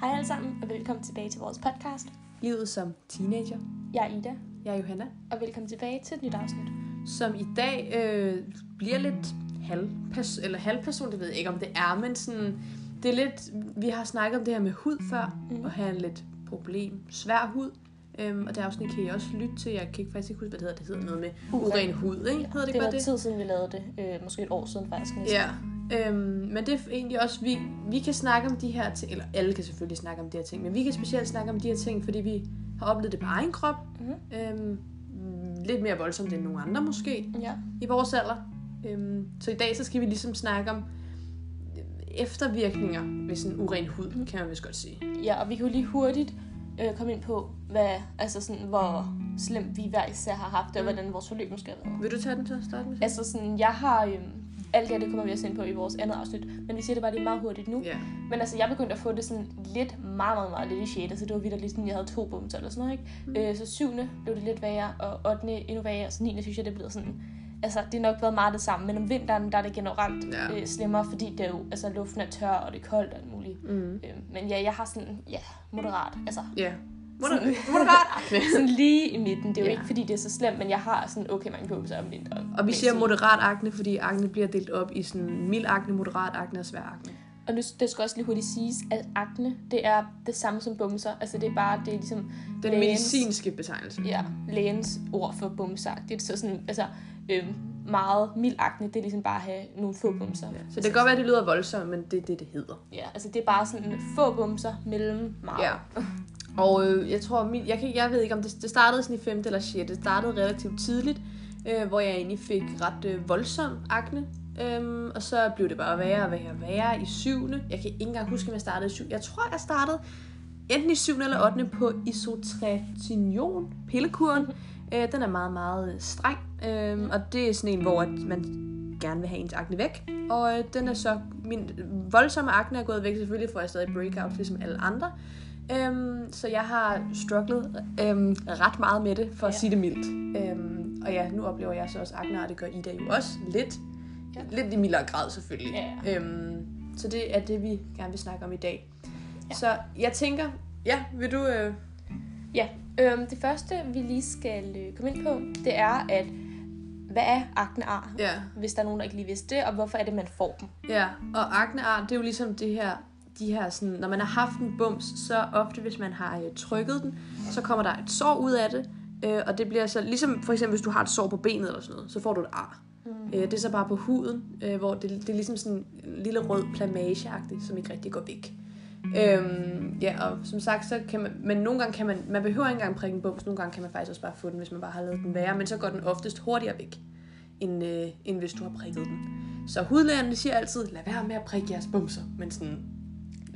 Hej alle sammen, og velkommen tilbage til vores podcast. Livet som teenager. Jeg er Ida, Jeg er Johanna, og velkommen tilbage til et nyt afsnit. som i dag øh, bliver lidt halvpers eller halvperson, det ved jeg ikke, om det er, men sådan, det er lidt, vi har snakket om det her med hud før, mm. og have en lidt problem, svær hud. Øhm, og det afsnit kan I også lytte til. Jeg kan ikke faktisk ikke huske, hvad det hedder. Det hedder noget med uren hud, ikke? Hedder det, det var tid siden, vi lavede det. Øh, måske et år siden faktisk. næsten. Ja, øhm, men det er egentlig også, vi, vi kan snakke om de her ting, eller alle kan selvfølgelig snakke om de her ting, men vi kan specielt snakke om de her ting, fordi vi har oplevet det på egen krop. Mhm. Øhm, lidt mere voldsomt end nogle andre måske ja. i vores alder. Øhm, så i dag så skal vi ligesom snakke om eftervirkninger ved sådan uren hud, kan man vist godt sige. ja, og vi kan jo lige hurtigt øh, komme ind på, hvad, altså sådan, hvor slemt vi hver især har haft det, og Mm. hvordan vores forløb måske har været. Vil du tage den til at starte med? Altså sådan, jeg har... Øh, alt det her, det kommer vi også ind på i vores andet afsnit, men vi siger det bare lige meget hurtigt nu. Ja. Men altså, jeg begyndte at få det sådan lidt, meget, meget, meget lidt i 6. Så det var vildt sådan, jeg havde to bumser eller sådan noget, ikke? Mm. Øh, så 7. blev det lidt værre, og 8. endnu værre, og så 9. synes jeg, det blev sådan... Altså, det har nok været meget det samme, men om vinteren, der er det generelt Ja. øh, slemmere, fordi det er jo, altså, luften er tør, og det er koldt og alt muligt. Mm. Øh, men ja, jeg har sådan, ja, moderat, altså, Ja. Moder- Moderat akne. sådan lige i midten. Det er jo Ja. ikke, fordi det er så slemt, men jeg har sådan okay mange bumser om vinteren. Og vi siger moderat akne, fordi akne bliver delt op i sådan mild akne, moderat akne og svær akne. Og nu, det skal også lige hurtigt siges, at akne, det er det samme som bumser. Altså, det er bare, det er ligesom Den lægens- medicinske betegnelse. ja, lægens ord for bumsagtigt. Så sådan, altså, øh, meget mild akne, det er ligesom bare at have nogle få bumser. Ja. Så det kan godt være, at det lyder voldsomt, men det er det, det hedder. Ja, altså det er bare sådan få bumser mellem meget. Ja. Og øh, jeg tror, min, jeg, kan, jeg ved ikke, om det, det startede sådan i 5. eller 6. Det startede relativt tidligt, øh, hvor jeg egentlig fik ret øh, voldsom akne. Øhm, og så blev det bare værre og værre og værre i 7. Jeg kan ikke engang huske, om jeg startede i 7. Jeg tror, jeg startede enten i 7. eller 8. på isotretinion, pillekuren. Øh, den er meget, meget øh, streng. Øhm, og det er sådan en, hvor at man gerne vil have ens akne væk. Og øh, den er så, min voldsomme akne er gået væk. Selvfølgelig får jeg stadig breakout, ligesom alle andre. Øhm, så jeg har strugglet øhm, ret meget med det, for at Ja. sige det mildt. Øhm, og ja, nu oplever jeg så også akne, og det gør Ida jo også lidt. Ja. Lidt i mildere grad selvfølgelig. Ja. Øhm, så det er det, vi gerne vil snakke om i dag. Ja. Ja. Så jeg tænker, ja, vil du... Øh, ja. Øhm, det første, vi lige skal øh, komme ind på, det er, at hvad er aknear? ja, Hvis der er nogen, der ikke lige vidste det, og hvorfor er det, man får dem? ja, og aknear, det er jo ligesom det her, de her sådan, når man har haft en bums, så ofte hvis man har øh, trykket den, så kommer der et sår ud af det, øh, og det bliver så, ligesom for eksempel hvis du har et sår på benet eller sådan noget, så får du et ar. Mm. Øh, det er så bare på huden, øh, hvor det, det er ligesom sådan en lille rød plamageagtigt, som ikke rigtig går væk. Øhm, ja, og som sagt, så kan man, men nogle gange kan man, man behøver ikke engang prikke en bums, nogle gange kan man faktisk også bare få den, hvis man bare har lavet den være, men så går den oftest hurtigere væk, end, øh, end hvis du har prikket den. Så hudlægerne siger altid, lad være med at prikke jeres bumser, men sådan,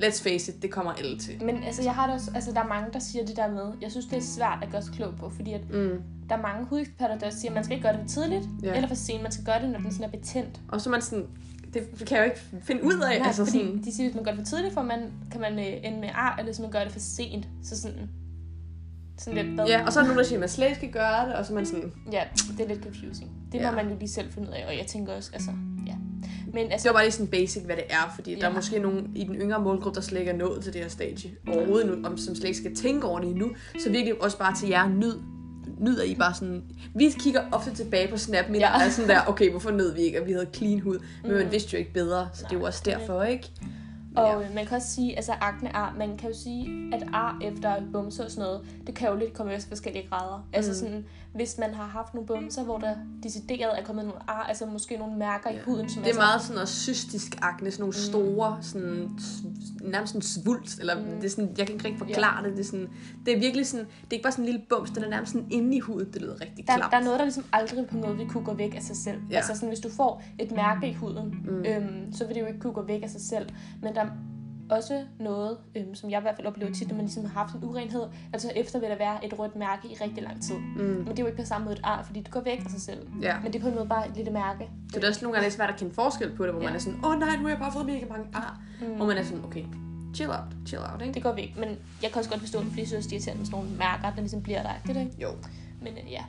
let's face it, det kommer alle til. Men altså, jeg har det også, altså, der er mange, der siger det der med, jeg synes, det er svært at gøre sig klog på, fordi at Mm. der er mange hudeksperter, der siger, at man skal ikke gøre det for tidligt, Ja. eller for sent. Man skal gøre det, når den sådan er betændt. Og så man sådan, det kan jeg jo ikke finde ud af. Nej, altså fordi sådan, de siger, at hvis man gør det for tidligt, for man, kan man øh, ende med ar, eller hvis man gør det for sent, så sådan, sådan lidt bedre. ja, og så er der nogen, der siger, at man slet ikke skal gøre det, og så man sådan, ja, det er lidt confusing. Det Ja. må man jo lige selv finde ud af, og jeg tænker også, altså. Men altså, Det var bare lige sådan basic, hvad det er, fordi ja. der er måske nogen i den yngre målgruppe, der slet ikke er nået til det her stadie overhovedet nu, om, som slet ikke skal tænke over det endnu. Så virkelig også bare til jer, nyd, nyder I bare sådan... Vi kigger ofte tilbage på Snap, men Ja. er sådan der, okay, hvorfor nød vi ikke, at vi havde clean hud? Men Mm. man vidste jo ikke bedre, så det er Nej, også det er derfor, ikke? Og man kan også sige, altså akne ar, man kan jo sige, at ar efter bumser og sådan noget, det kan jo lidt komme i forskellige grader. Mm. Altså Mm. sådan, hvis man har haft nogle bumser, hvor der decideret er kommet nogle ar, altså måske nogle mærker ja. i Ja. huden, som Det er altså, meget sådan noget cystisk akne, sådan nogle store, sådan, nærmest sådan svulst, eller Mm. mm. det er sådan, jeg kan ikke rigtig forklare det, det er, sådan, det er virkelig sådan, det er ikke bare sådan en lille bums, den er nærmest sådan inde i huden, det lyder rigtig der, klamt. der er noget, der ligesom aldrig på noget vil kunne gå væk af sig selv. Ja. Ja. Altså sådan, hvis du får et mærke i huden, mm. Mm. øhm, så vil det jo ikke kunne gå væk af sig selv. Men der er også noget, øhm, som jeg i hvert fald oplever tit, når man ligesom har haft en urenhed, altså efter vil der være et rødt mærke i rigtig lang tid. Mm. Men det er jo ikke på samme måde et ar, fordi det går væk af sig selv. Ja. Men det er på en måde bare et lille mærke. Så det er også nogle gange lidt svært at kende forskel på det, hvor Ja. man er sådan, åh oh, nej, nu har jeg bare fået mega mange ar. Mm. Hvor man er sådan, okay, chill out, chill out, ikke? Det går væk, men jeg kan også godt forstå, at fordi synes, det er sådan nogle mærker, der ligesom bliver der. Det er det ikke? Jo. Men øh, ja.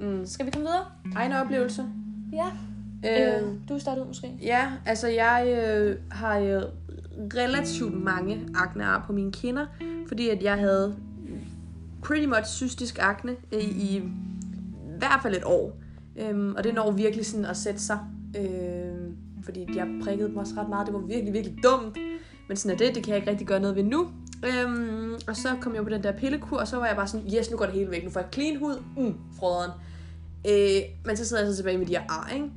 Mm. Skal vi komme videre? Egne oplevelser. Ja. Øh, Øh, du starter ud måske. Ja, altså jeg øh, har øh, relativt mange aknear på mine kinder, fordi at jeg havde pretty much cystisk akne i, i, i hvert fald et år. Øhm, og det når virkelig sådan at sætte sig. Øhm, fordi jeg prikkede dem også ret meget. Det var virkelig, virkelig dumt. Men sådan er det. Det kan jeg ikke rigtig gøre noget ved nu. Øhm, og så kom jeg på den der pillekur, og så var jeg bare sådan, yes, nu går det hele væk. Nu får jeg clean hud. Mm, frøderen. Øh, men så sidder jeg så tilbage med de her ar, ikke?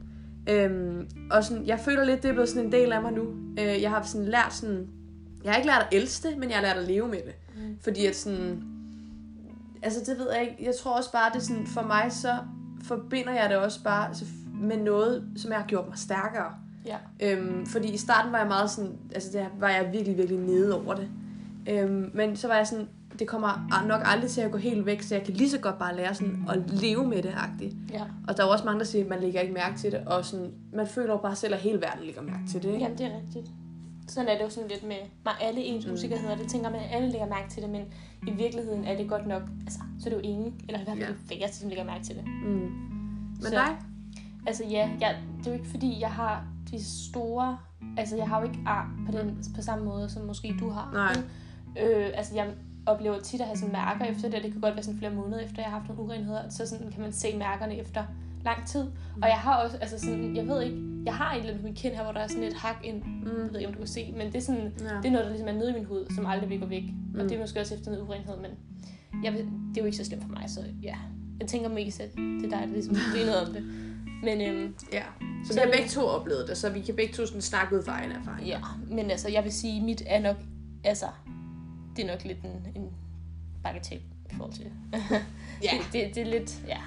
Øhm, og sådan, jeg føler lidt, det er blevet sådan en del af mig nu. Øh, jeg har sådan lært sådan, jeg har ikke lært at elske det, men jeg har lært at leve med det. Mm. Fordi at sådan, altså det ved jeg ikke, jeg tror også bare, det er sådan, for mig så forbinder jeg det også bare med noget, som jeg har gjort mig stærkere. Ja. Øhm, fordi i starten var jeg meget sådan, altså der var jeg virkelig, virkelig nede over det. Øhm, men så var jeg sådan, det kommer nok aldrig til at gå helt væk, så jeg kan lige så godt bare lære sådan at leve med det, agtigt. Ja. Og der er jo også mange, der siger, at man lægger ikke mærke til det, og sådan, man føler jo bare selv, at hele verden lægger mærke til det. Ikke? Jamen, det er rigtigt. Sådan er det jo sådan lidt med, med alle ens Mm. usikkerheder. Det tænker man, at alle lægger mærke til det, men i virkeligheden er det godt nok, altså, så er det jo ingen, eller i hvert fald Ja. færreste, som lægger mærke til det. Mm. Men Så- dig? Altså ja, jeg, det er jo ikke fordi, jeg har de store... Altså jeg har jo ikke ar på, den, på samme måde, som måske du har. Nej. Øh, altså jeg oplever tit at have sådan mærker efter det, og det kan godt være sådan flere måneder efter, jeg har haft nogle urenheder, så sådan kan man se mærkerne efter lang tid. Og jeg har også, altså sådan, jeg ved ikke, jeg har et eller min kind her, hvor der er sådan et hak ind, Mm. jeg ved ikke, om du kan se, men det er sådan, Ja. det er noget, der ligesom er nede i min hud, som aldrig vil gå væk. Mm. Og det er måske også efter noget urenhed, men jeg ved, det er jo ikke så slemt for mig, så ja. Jeg tænker mest, at det er dig, der ligesom ved noget om det. Men øhm, Ja. Så, Så vi har er begge to oplevet det, så vi kan begge to sådan snakke ud fra egen erfaring. ja, men altså, jeg vil sige, mit er nok, altså, det er nok lidt en, en bagatel i forhold til det. Ja. det, det, det, er lidt, ja.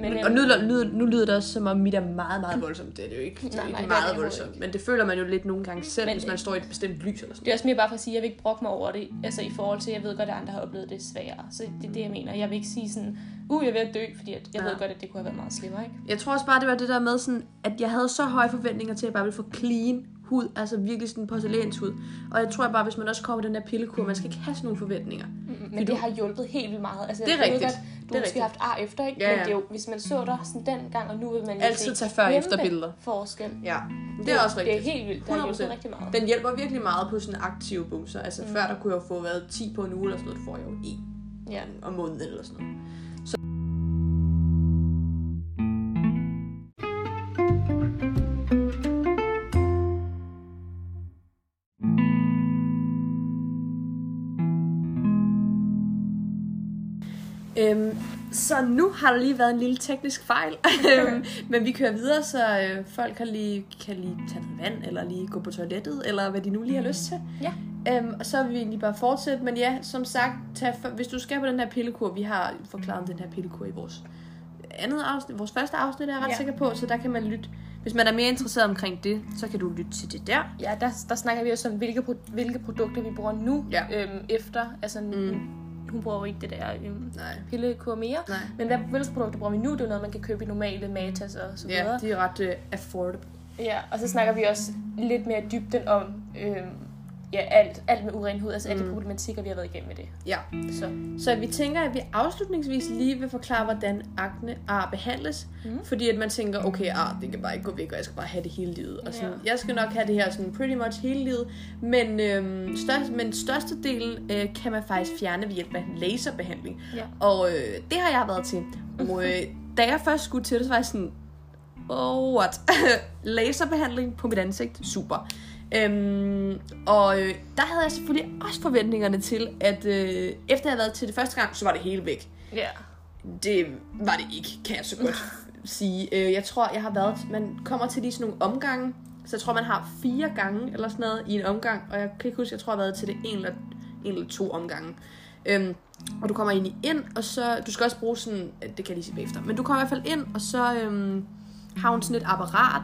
Men, øhm, og nu, lyder, nu lyder det også som om mit er meget, meget voldsomt. Det er det jo ikke, det er Nej, ikke nej, det er meget det voldsomt. overhovedet Men det føler man jo lidt nogle gange selv, Men- hvis man står i et bestemt lys eller sådan Det er også mere bare for at sige, at jeg vil ikke brokke mig over det, altså i forhold til, at jeg ved godt, at andre har oplevet det sværere. Så det er det, jeg mener. Jeg vil ikke sige sådan, uh, jeg er ved at dø, fordi at jeg Ja. ved godt, at det kunne have været meget slemmere, ikke? Jeg tror også bare, det var det der med, sådan, at jeg havde så høje forventninger til, at jeg bare ville få clean hud, altså virkelig sådan porcelænshud. Og jeg tror bare, hvis man også kommer med den her pillekur, man skal ikke have sådan nogle forventninger. Mm, Men du- det har hjulpet helt vildt meget. Altså, Det er jeg rigtigt. Godt, du Det har måske haft ar efter, ikke? Ja, Men ja. det er jo, hvis man så dig sådan dengang, og nu vil man Altid tage før- og kæmpe efterbilleder. forskel. Ja, det er også rigtigt. Det er helt vildt. Det har 100%. hjulpet rigtig meget. Den hjælper virkelig meget på sådan aktive bumser. Altså Mm. mm. før der kunne jeg jo få været 10 på en uge eller sådan noget, du får jeg jo en Ja. om måneden eller sådan noget. Øhm, så nu har der lige været en lille teknisk fejl, Øhm, men vi kører videre, så øh, folk kan lige, kan lige tage noget vand, eller lige gå på toilettet, eller hvad de nu lige har lyst til. Ja. Øhm, og så vil vi egentlig bare fortsætte, men ja, som sagt, tag, hvis du skal på den her pillekur, vi har forklaret om den her pillekur i vores andet afsnit, vores første afsnit er jeg ret Ja. sikker på, så der kan man lytte. Hvis man er mere interesseret omkring det, så kan du lytte til det der. Ja, der, der snakker vi også om, hvilke, hvilke produkter vi bruger nu, Ja. øhm, efter, altså, mm. Hun bruger jo ikke det der øhm, pillekur mere, Nej. men hvad, hvilke produkter bruger vi nu? Det er jo noget, man kan købe i normale matas og så videre. Ja, de er ret uh, affordable. Ja, og så snakker vi også lidt mere dybden om øhm, ja, alt, alt med uren hud, altså mm. alle de problematikker, vi har været igennem med det. Ja. Så Så vi tænker, at vi afslutningsvis lige vil forklare, hvordan akne ar behandles. Mm. Fordi at man tænker, okay, ar, det kan bare ikke gå væk, og jeg skal bare have det hele livet. Og sådan, Ja. Jeg skal nok have det her sådan pretty much hele livet. Men, øhm, størst, men størstedelen øh, kan man faktisk fjerne ved hjælp af laserbehandling. Ja. Og øh, det har jeg været til. Og øh, da jeg først skulle til det, så var jeg sådan, oh what? Laserbehandling på mit ansigt, super. Øhm, og øh, der havde jeg selvfølgelig også forventningerne til, at øh, efter jeg havde været til det første gang, så var det hele væk. ja. Det var det ikke, kan jeg så godt sige. Øh, jeg tror, jeg har været, man kommer til lige sådan nogle omgange, så jeg tror, man har fire gange eller sådan noget i en omgang, og jeg kan ikke huske, jeg tror, jeg har været til det en eller, en eller to omgange. Øhm, og du kommer egentlig ind, og så, du skal også bruge sådan, det kan jeg lige sige bagefter, men du kommer i hvert fald ind, og så øhm, har hun sådan et apparat,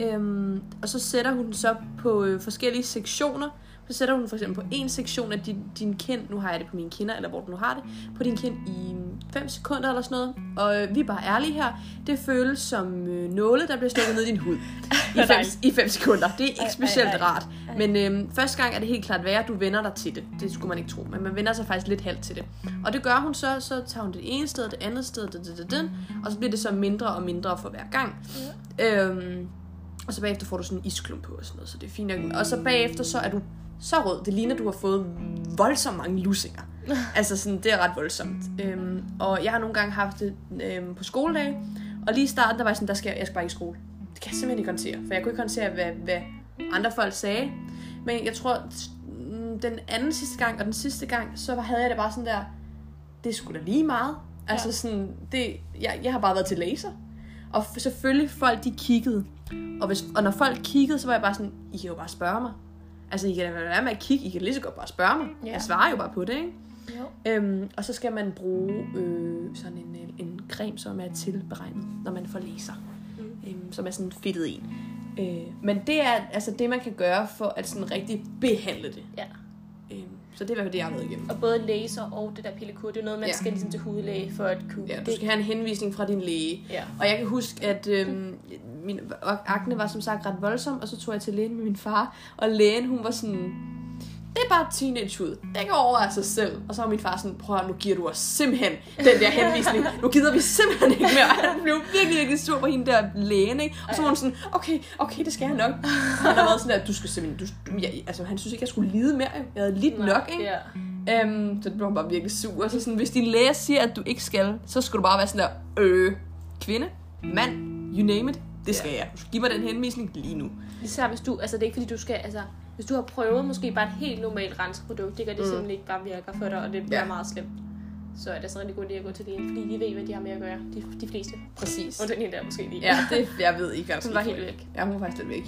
øhm, og så sætter hun den så på øh, forskellige sektioner, så sætter hun for eksempel på en sektion af din, din kind, nu har jeg det på mine kinder, eller hvor du nu har det, på din kind i 5 sekunder eller sådan noget. Og øh, vi er bare ærlige her, det føles som øh, nåle, der bliver stukket ned i din hud. I 5 Nej. i fem sekunder. Det er ikke Ej, specielt ej, ej. rart. Men øh, første gang er det helt klart værre, at du vender dig til det. Det skulle man ikke tro, men man vender sig faktisk lidt halvt til det. Og det gør hun så, så tager hun det ene sted, det andet sted, det, det, det, det, og så bliver det så mindre og mindre for hver gang. Øhm, Og så bagefter får du sådan en isklump på og sådan noget, så det er fint nok. Og så bagefter, så er du så rød. Det ligner, du har fået voldsomt mange lusinger. altså sådan, det er ret voldsomt. Øhm, og jeg har nogle gange haft det øhm, på skoledage, og lige i starten, der var jeg sådan, der skal jeg, jeg skal bare ikke i skole. Det kan jeg simpelthen ikke håndtere, for jeg kunne ikke håndtere, hvad, hvad andre folk sagde. Men jeg tror, mm, den anden sidste gang og den sidste gang, så havde jeg det bare sådan der, det sgu da lige meget. Altså Ja. sådan, det, jeg, jeg har bare været til laser. Og selvfølgelig folk, de kiggede. Og, hvis, og når folk kiggede, så var jeg bare sådan, I kan jo bare spørge mig. Altså, I kan da være med at kigge, I kan lige så godt bare spørge mig. Ja. Jeg svarer jo bare på det, ikke? Jo. Øhm, og så skal man bruge øh, sådan en, en, en creme, som er tilberegnet, når man får laser. Mm. Øhm, som er sådan fedtet en. Øh, men det er altså det, man kan gøre for at sådan rigtig behandle det. Ja. Øhm, så det er i hvert fald det, jeg har været igennem. Og både laser og det der pillekur, det er noget, man Ja. skal ligesom til hudlæge for at kunne... Ja, du skal have en henvisning fra din læge. Ja. Og jeg kan huske, at øhm, min akne var som sagt ret voldsom, og så tog jeg til lægen med min far, og lægen, hun var sådan, det er bare teenagehud. Det går over af sig selv. Og så var min far sådan, prøv at, nu giver du os simpelthen den der henvisning. Nu gider vi simpelthen ikke mere. Og han blev virkelig, virkelig sur på hende der lægen, ikke? Og så var hun sådan, okay, okay, det skal jeg nok. Og han har været sådan der, du skal simpelthen, du, jeg, altså han synes ikke, jeg skulle lide mere. Jeg havde lidt nok, ikke? Ja. Øhm, så det blev bare virkelig sur. Så sådan, hvis din læge siger, at du ikke skal, så skal du bare være sådan der, øh, kvinde, mand, you name it, det skal jeg. Du skal give mig den henvisning lige nu. Især hvis du, altså det er ikke fordi du skal, altså hvis du har prøvet måske bare et helt normalt renseprodukt, det gør det Mm. mm. simpelthen ikke bare virker for dig, og det bliver Ja. meget slemt. Så er det altså rigtig god idé at gå til lægen, fordi de ved, hvad de har med at gøre, de, de fleste. Præcis. Og den ene der måske lige. Ja, det, jeg ved ikke, hvad Hun var skete helt væk. Ja, hun var faktisk lidt væk.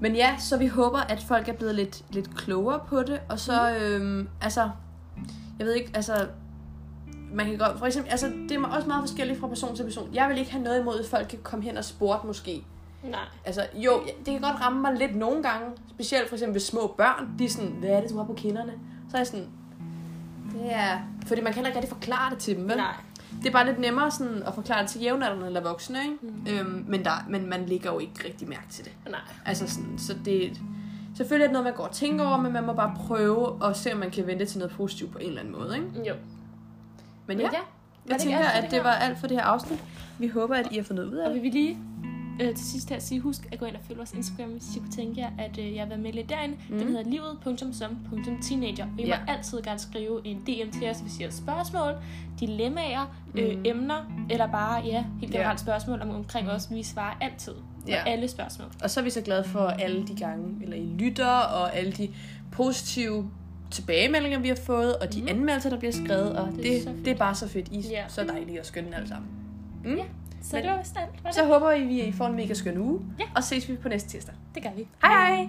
Men ja, så vi håber, at folk er blevet lidt, lidt klogere på det. Og så, Mhm. øhm, altså, jeg ved ikke, altså, man kan godt, for eksempel, altså, det er også meget forskelligt fra person til person. Jeg vil ikke have noget imod, at folk kan komme hen og spurgte måske. Nej. Altså, jo, det kan godt ramme mig lidt nogle gange. Specielt for eksempel ved små børn. De er sådan, hvad er det, du har på kinderne? Så er jeg sådan, det er... Fordi man kan heller ikke rigtig forklare det til dem, vel? Nej. Det er bare lidt nemmere sådan at forklare det til jævnaldrende eller voksne, ikke? Mm. Øhm, men, der, men man lægger jo ikke rigtig mærke til det. Nej. Altså sådan, så det... Selvfølgelig er det noget, man går og tænker over, men man må bare prøve at se, om man kan vente til noget positivt på en eller anden måde, ikke? Jo. Men Men ja, ja, jeg tænker, at det var alt for det her afsnit. Vi håber, at I har fundet ud af Og det. vi vil lige øh, til sidst her sige, husk at gå ind og følge vores Instagram, hvis I kunne tænke jer, at øh, jeg har været med lidt derinde. Mm. Den hedder livet.som.teenager. Og I Ja. må altid gerne skrive en DM til os, hvis I har spørgsmål, dilemmaer, øh, Mhm. emner, eller bare ja, helt Ja. generelt spørgsmål om, omkring os. Vi svarer altid på Ja. alle spørgsmål. Og så er vi så glade for alle de gange, eller I lytter, og alle de positive tilbagemeldinger, vi har fået, og de Mhm. anmeldelser, der bliver skrevet, og Det er det, så det, er bare så fedt. I er Ja. så dejlige og skønne alle sammen. Mm. Ja. Så Men- det var det? Så håber vi, at I får en mega skøn uge, Ja. og ses vi på næste tirsdag. det gør vi. Hej hej!